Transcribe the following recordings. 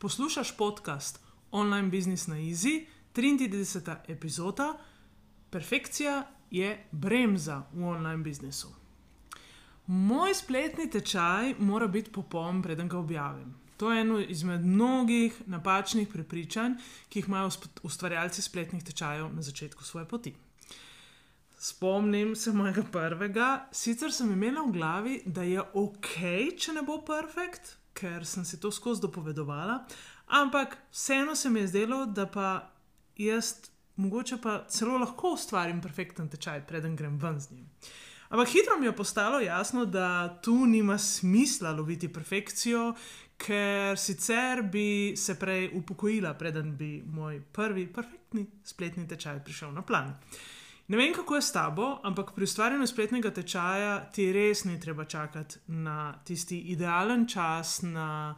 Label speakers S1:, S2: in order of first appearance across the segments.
S1: Poslušaj podcast Online Business na Easy, 33. epizoda. Perfekcija je bremza v online biznisu. Moj spletni tečaj mora biti popoln, preden ga objavim. To je eno izmed mnogih napačnih prepričanj, ki jih imajo ustvarjalci spletnih tečajev na začetku svoje poti. Spomnim se mojega prvega, sicer sem imela v glavi, da je ok, če ne bo perfekt, ker sem si to skozi dopovedovala, ampak vseeno se mi je zdelo, da pa jaz mogoče pa celo lahko ustvarim perfekten tečaj, preden grem ven z njim. Ampak hitro mi je postalo jasno, da tu nima smisla loviti perfekcijo, ker sicer bi se prej upokojila, preden bi moj prvi perfektni spletni tečaj prišel na plan. Ne vem, kako je s tabo, ampak pri ustvarjanju spletnega tečaja ti res ni treba čakati na tisti idealen čas, na,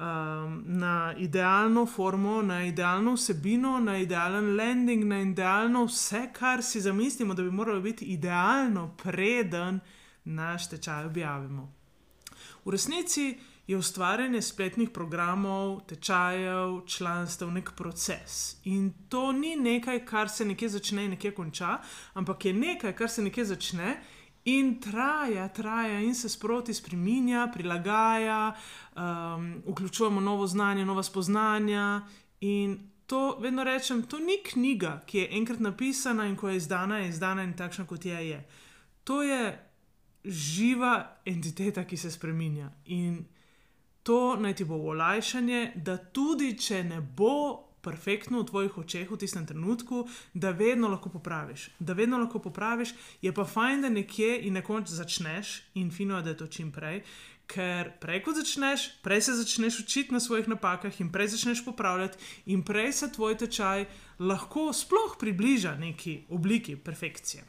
S1: um, na idealno formo, na idealno vsebino, na idealen landing, na idealno vse, kar si zamislimo, da bi moralo biti idealno, preden naš tečaj objavimo. V resnici je ustvarjanje spletnih programov, tečajev, članstev nek proces. In to ni nekaj, kar se nekje začne in nekje konča, ampak je nekaj, kar se nekje začne. In traja, traja, in se sproti spremenja, prilagaja, um, vključujemo novo znanje, nova spoznanja. In to vedno rečem, to ni knjiga, ki je enkrat napisana in ko je izdana, je izdana in takšna, kot je. je. To je živa entiteta, ki se spremenja. In to naj ti bo olajšanje, da tudi če ne bo perfektno v tvojih očeh v tistem trenutku, da vedno lahko popraviš. Da vedno lahko popraviš, je pa fajn, da nekje in na koncu začneš, in fino je, da je to čim prej. Ker prej, ko začneš, prej se začneš učiti na svojih napakah, in prej začneš popravljati, in prej se tvoj tečaj lahko sploh približa neki obliki perfekcije.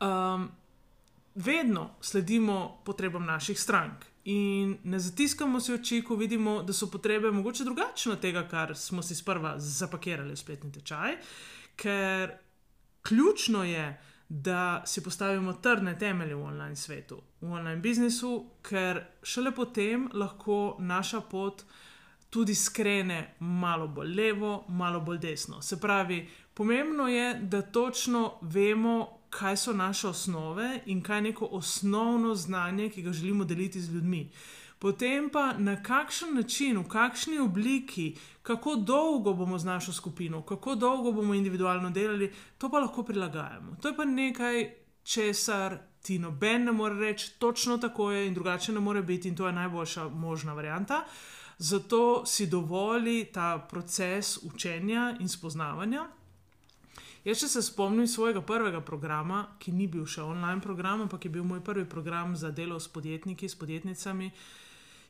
S1: Um, vedno sledimo potrebam naših strank. In ne zatiskamo si oči, ko vidimo, da so potrebe mogoče drugačne od tega, kar smo si sprva zapakirali v spletni tečaj, ker ključno je, da si postavimo trdne temelje v online svetu, v online biznisu, ker šele potem lahko naša pot tudi skrene malo bolj levo, malo bolj desno. Se pravi, pomembno je, da točno vemo, kaj so naše osnove in kaj je neko osnovno znanje, ki ga želimo deliti z ljudmi. Potem pa na kakšen način, v kakšni obliki, kako dolgo bomo z našo skupino, kako dolgo bomo individualno delali, to pa lahko prilagajamo. To je pa nekaj, česar ti noben ne more reči, točno tako je in drugače ne more biti, in to je najboljša možna varianta. Zato si dovoli ta proces učenja in spoznavanja. Jaz, če se spomnim svojega prvega programa, ki ni bil še online program, ampak je bil moj prvi program za delo s podjetniki, s podjetnicami,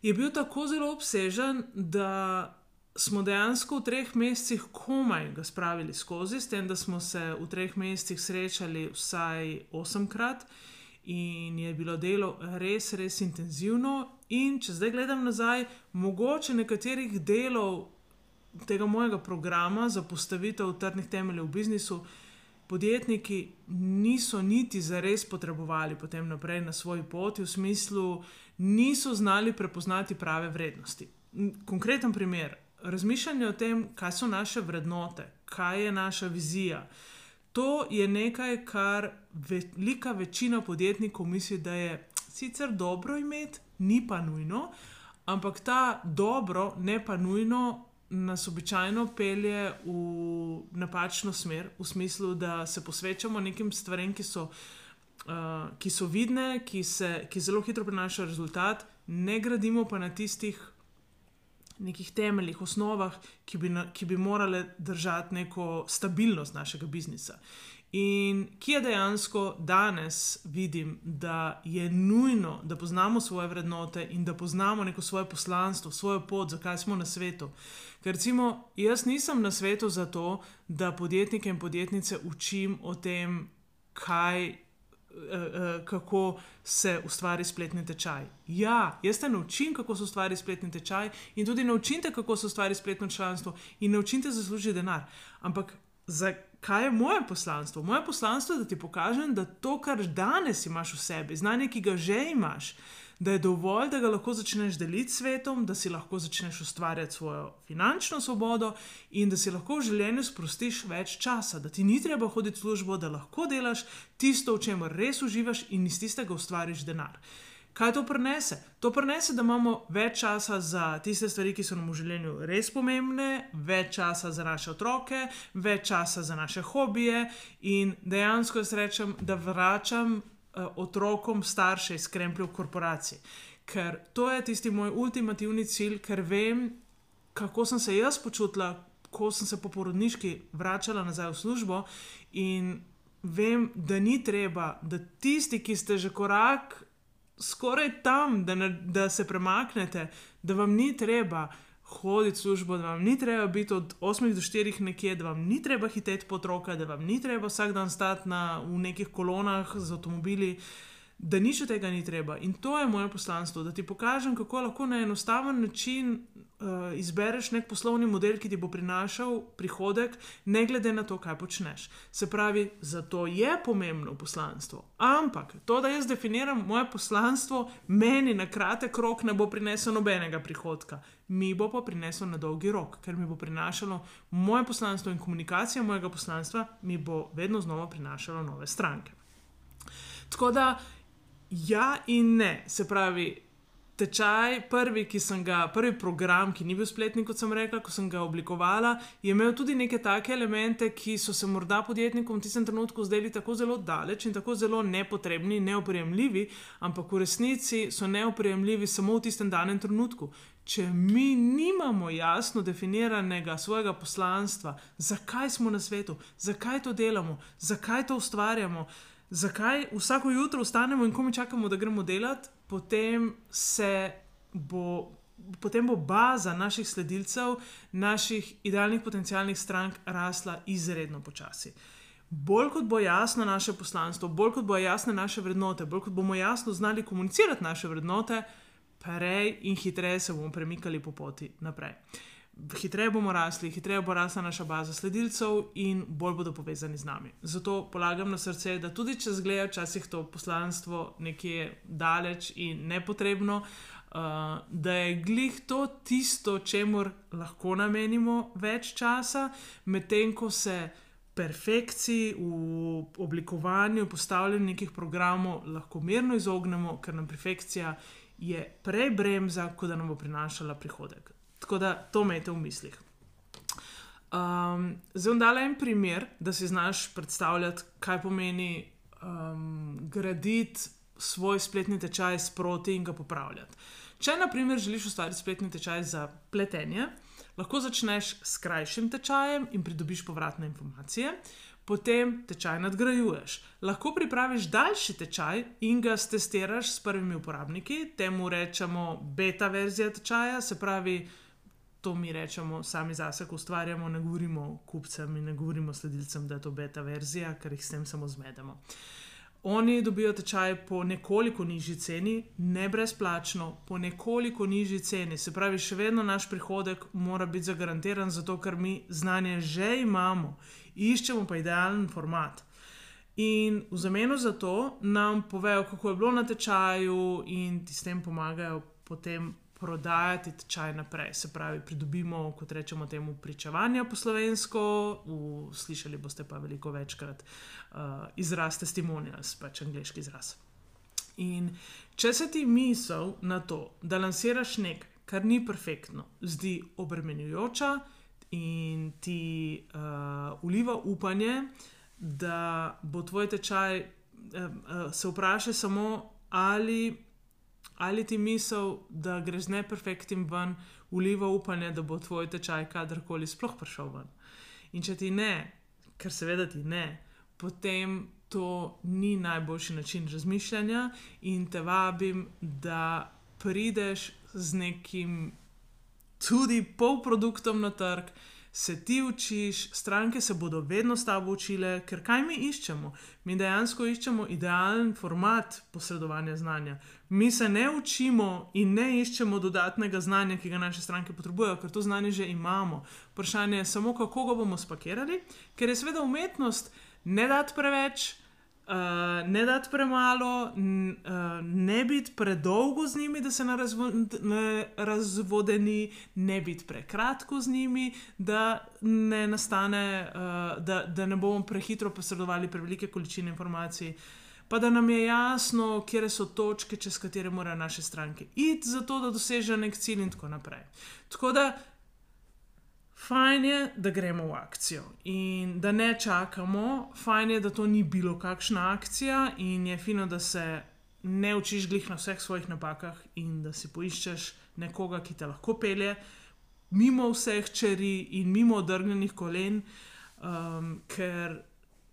S1: je bil tako zelo obsežen, da smo dejansko v treh mesecih komaj ga spravili skozi, s tem, da smo se v treh mesecih srečali vsaj osemkrat. In je bilo delo res, res intenzivno. In če zdaj gledam nazaj, mogoče nekaterih delov tega mojega programa za postavitev trdnih temeljev v biznisu, podjetniki niso niti za res potrebovali potem naprej na svoji poti, v smislu, niso znali prepoznati prave vrednosti. Konkreten primer. Razmišljanje o tem, kaj so naše vrednote, kaj je naša vizija. To je nekaj, kar velika večina podjetnikov misli, da je sicer dobro imeti, ni pa nujno, ampak ta dobro, ne pa nujno, nas običajno pelje v napačno smer, v smislu, da se posvečamo nekim stvarem, ki so, uh, ki so vidne, ki, se, ki zelo hitro prinašajo rezultat, ne gradimo pa na tistih nekih temeljih, osnovah, ki bi, na, ki bi morale držati neko stabilnost našega biznisa. In ki je dejansko danes vidim, da je nujno, da poznamo svoje vrednote in da poznamo neko svoje poslanstvo, svojo pot, zakaj smo na svetu. Ker recimo, jaz nisem na svetu zato, da podjetnike in podjetnice učim o tem, kaj, kako se ustvari spletni tečaj. Ja, jaz te naučim, kako se ustvari spletni tečaj in tudi naučim te, kako se ustvari spletno članstvo in naučim te zaslužiti denar. Ampak za kaj je moje poslanstvo? Moje poslanstvo je, da ti pokažem, da to, kar danes imaš v sebi, znanje, ki ga že imaš, da je dovolj, da ga lahko začneš deliti s svetom, da si lahko začneš ustvarjati svojo finančno svobodo in da si lahko v življenju sprostiš več časa, da ti ni treba hoditi v službo, da lahko delaš tisto, v čemer res uživaš in iz tistega ustvariš denar. Kaj to prenese? To prenese, da imamo več časa za tiste stvari, ki so nam v življenju res pomembne, več časa za naše otroke, več časa za naše hobije in dejansko jaz rečem, da vračam otrokom starše iz krempljev korporacij. Ker to je tisti moj ultimativni cilj, ker vem, kako sem se jaz počutila, ko sem se po porodniški vračala nazaj v službo in vem, da ni treba, da tisti, ki ste že korak skoraj tam, da, ne, da se premaknete, da vam ni treba hoditi v službo, da vam ni treba biti od 8 do 4 nekje, da vam ni treba hiteti po otroka, da vam ni treba vsak dan stati na, v nekih kolonah z avtomobili. Da nič od tega ni treba. In to je moje poslanstvo, da ti pokažem, kako lahko na enostaven način uh, izbereš nek poslovni model, ki ti bo prinašal prihodek, ne glede na to, kaj počneš. Se pravi, zato je pomembno poslanstvo. Ampak to, da jaz definiram moje poslanstvo, meni na kratek rok ne bo prineslo nobenega prihodka, mi bo pa prineslo na dolgi rok, ker mi bo prinašalo moje poslanstvo in komunikacija mojega poslanstva, mi bo vedno znova prinašalo nove stranke. Tako da, ja in ne, se pravi, tečaj, prvi, ki sem ga, prvi program, ki ni bil spletni, kot sem rekla, ko sem ga oblikovala, je imel tudi neke take elemente, ki so se morda podjetnikom v tistem trenutku zdeli tako zelo daleč in tako zelo nepotrebni, neopremljivi, ampak v resnici so neopremljivi samo v tistem danem trenutku. Če mi nimamo jasno definiranega svojega poslanstva, zakaj smo na svetu, zakaj to delamo, zakaj to ustvarjamo, zakaj vsako jutro vstanemo in ko mi čakamo, da gremo delati, potem se bo. Potem bo baza naših sledilcev, naših idealnih potencijalnih strank rasla izredno počasi. Bolj kot bo jasno naše poslanstvo, bolj kot bo jasne naše vrednote, bolj kot bomo jasno znali komunicirati naše vrednote, prej in hitreje se bomo premikali po poti naprej. Hitreje bomo rasli, hitreje bo rasla naša baza sledilcev in bolj bodo povezani z nami. Zato polagam na srce, da tudi če zgleda včasih to poslanstvo nekje daleč in nepotrebno, uh, da je glih to tisto, čemu lahko namenimo več časa, medtem ko se perfekciji v oblikovanju, postavljanju nekih programov lahko mirno izognemo, ker nam perfekcija je prej bremza, kot da nam bo prinašala prihodek. Tako da to imejte v mislih. Um, zdaj bom dala en primer, da si znaš predstavljati, kaj pomeni um, graditi svoj spletni tečaj sproti in ga popravljati. Če, na primer, želiš ustvariti spletni tečaj za pletenje, lahko začneš s krajšim tečajem in pridobiš povratne informacije, potem tečaj nadgrajuješ. Lahko pripraviš daljši tečaj in ga testiraš s prvimi uporabniki, temu rečemo beta verzija tečaja, se pravi to mi rečemo sami zase, ko ustvarjamo, ne govorimo kupcem in ne govorimo sledilcem, da je to beta verzija, ker jih s tem samo zmedemo. Oni dobijo tečaj po nekoliko nižji ceni, ne brezplačno, po nekoliko nižji ceni. Se pravi, še vedno naš prihodek mora biti zagarantiran, zato ker mi znanje že imamo, iščemo pa idealen format. In v zameno za to nam povejo, kako je bilo na tečaju, in ti s tem pomagajo potem prodajati tečaj naprej. Se pravi, pridobimo, kot rečemo, temu pričevanja po slovensko, v, slišali boste pa veliko večkrat uh, izraz testimonials, pač angliški izraz. In če se ti misel na to, da lansiraš nekaj, kar ni perfektno, zdi obremenjujoča in ti uh, uliva upanje, da bo tvoj tečaj, uh, uh, se vpraša samo, ali, ali ti misel, da greš z neperfektnim ven, uliva upanje, da bo tvoj tečaj kadarkoli sploh prišel ven. In če ti ne, ker seveda ti ne, potem to ni najboljši način razmišljanja, in te vabim, da prideš z nekim tudi polproduktom na trg. Se ti učiš, stranke se bodo vedno s tabo učile, ker kaj mi iščemo? Mi dejansko iščemo idealen format posredovanja znanja. Mi se ne učimo in ne iščemo dodatnega znanja, ki ga naše stranke potrebujejo, ker to znanje že imamo. Vprašanje je samo, kako ga bomo spakirali, ker je seveda umetnost ne dati preveč, uh, ne dati premalo, n, uh, ne biti predolgo z njimi, da se ne, razvo, ne razvodeni, ne biti prekratko z njimi, da ne nastane, uh, da, da ne bomo prehitro posredovali prevelike količine informacij. Pa da nam je jasno, kje so točke, čez katere morajo naše stranke iti, zato da dosežejo nek cilj, in tako naprej. Tako da Fajn je, da gremo v akcijo in da ne čakamo, fajn je, da to ni bilo kakšna akcija in je fino, da se ne učiš glih na vseh svojih napakah in da si poiščeš nekoga, ki te lahko pelje mimo vseh čeri in mimo odrgnjenih kolen, um, ker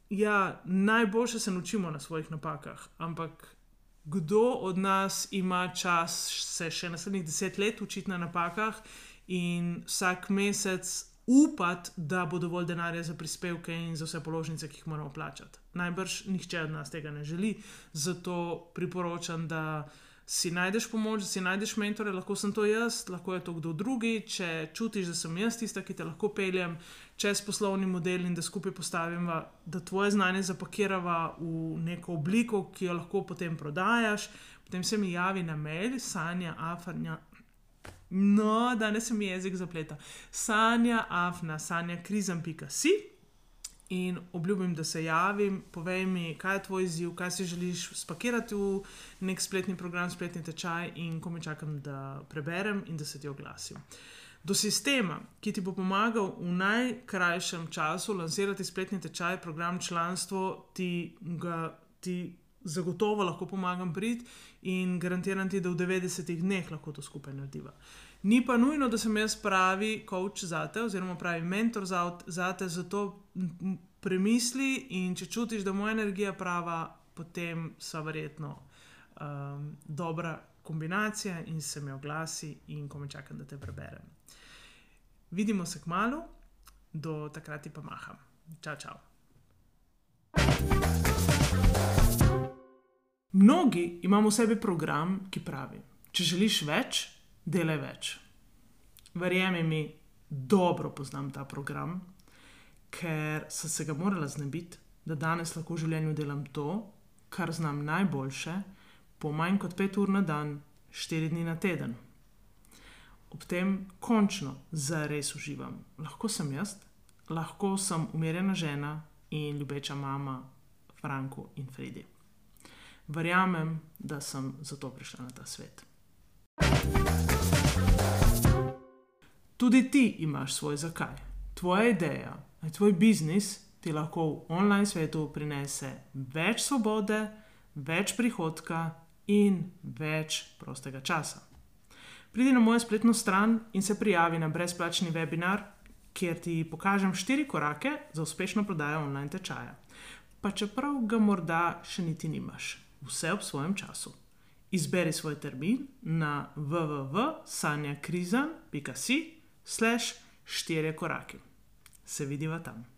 S1: ja, najboljše se naučimo na svojih napakah, ampak. Kdo od nas ima čas se še naslednjih deset let učiti na napakah in vsak mesec upati, da bo dovolj denarja za prispevke in za vse položnice, ki jih moramo plačati. Najbrž nihče od nas tega ne želi, zato priporočam, da si najdeš pomoč, da si najdeš mentore, lahko sem to jaz, lahko je to kdo drugi. Če čutiš, da sem jaz tista, ki te lahko peljem čez poslovni model in da skupaj postaviva, da tvoje znanje zapakirava v neko obliko, ki jo lahko potem prodajaš. Potem se mi javi na mail, sanja, afarnja, No, danes se mi jezik zapleta. Sanja, afna, sanja, krizem, pika si. In obljubim, da se javim, povej mi, kaj je tvoj izziv, kaj si želiš spakirati v nek spletni program, spletni tečaj, in ko me čakam, da preberem in da se ti oglasim. Do sistema, ki ti bo pomagal v najkrajšem času lansirati spletni tečaj, program članstvo, ti ga ti zagotovo lahko pomagam priti in garantiram ti, da v 90 dneh lahko to skupaj narediva. Ni pa nujno, da sem jaz pravi coach za te, oziroma pravi mentor za te, zato premisli in če čutiš, da je moja energija prava, potem so verjetno um, dobra kombinacija in se mi oglasi in ko me čakam, da te preberem. Vidimo se k malu, do takrat pa maham. Čau, čau. Mnogi imamo v sebi program, ki pravi: Če želiš več, delaj več. Verjemi mi, dobro poznam ta program, ker sem se ga morala znebiti, da danes lahko v življenju delam to, kar znam najboljše, po manj kot pet ur na dan, štiri dni na teden. Ob tem končno zares uživam. Lahko sem jaz, lahko sem umirjena žena in ljubeča mama Franku in Fredi verjamem, da sem zato prišla na ta svet. Tudi ti imaš svoj zakaj. Tvoja ideja, tvoj biznis ti lahko v online svetu prinese več svobode, več prihodka in več prostega časa. Pridi na mojo spletno stran in se prijavi na brezplačni webinar, kjer ti pokažem štiri korake za uspešno prodajo online tečaja. Pa čeprav ga morda še niti nimaš vse ob svojem času. Izberi svoj termin na www.sanjakrizan.com/slash štiri korake. Se vidiva tam.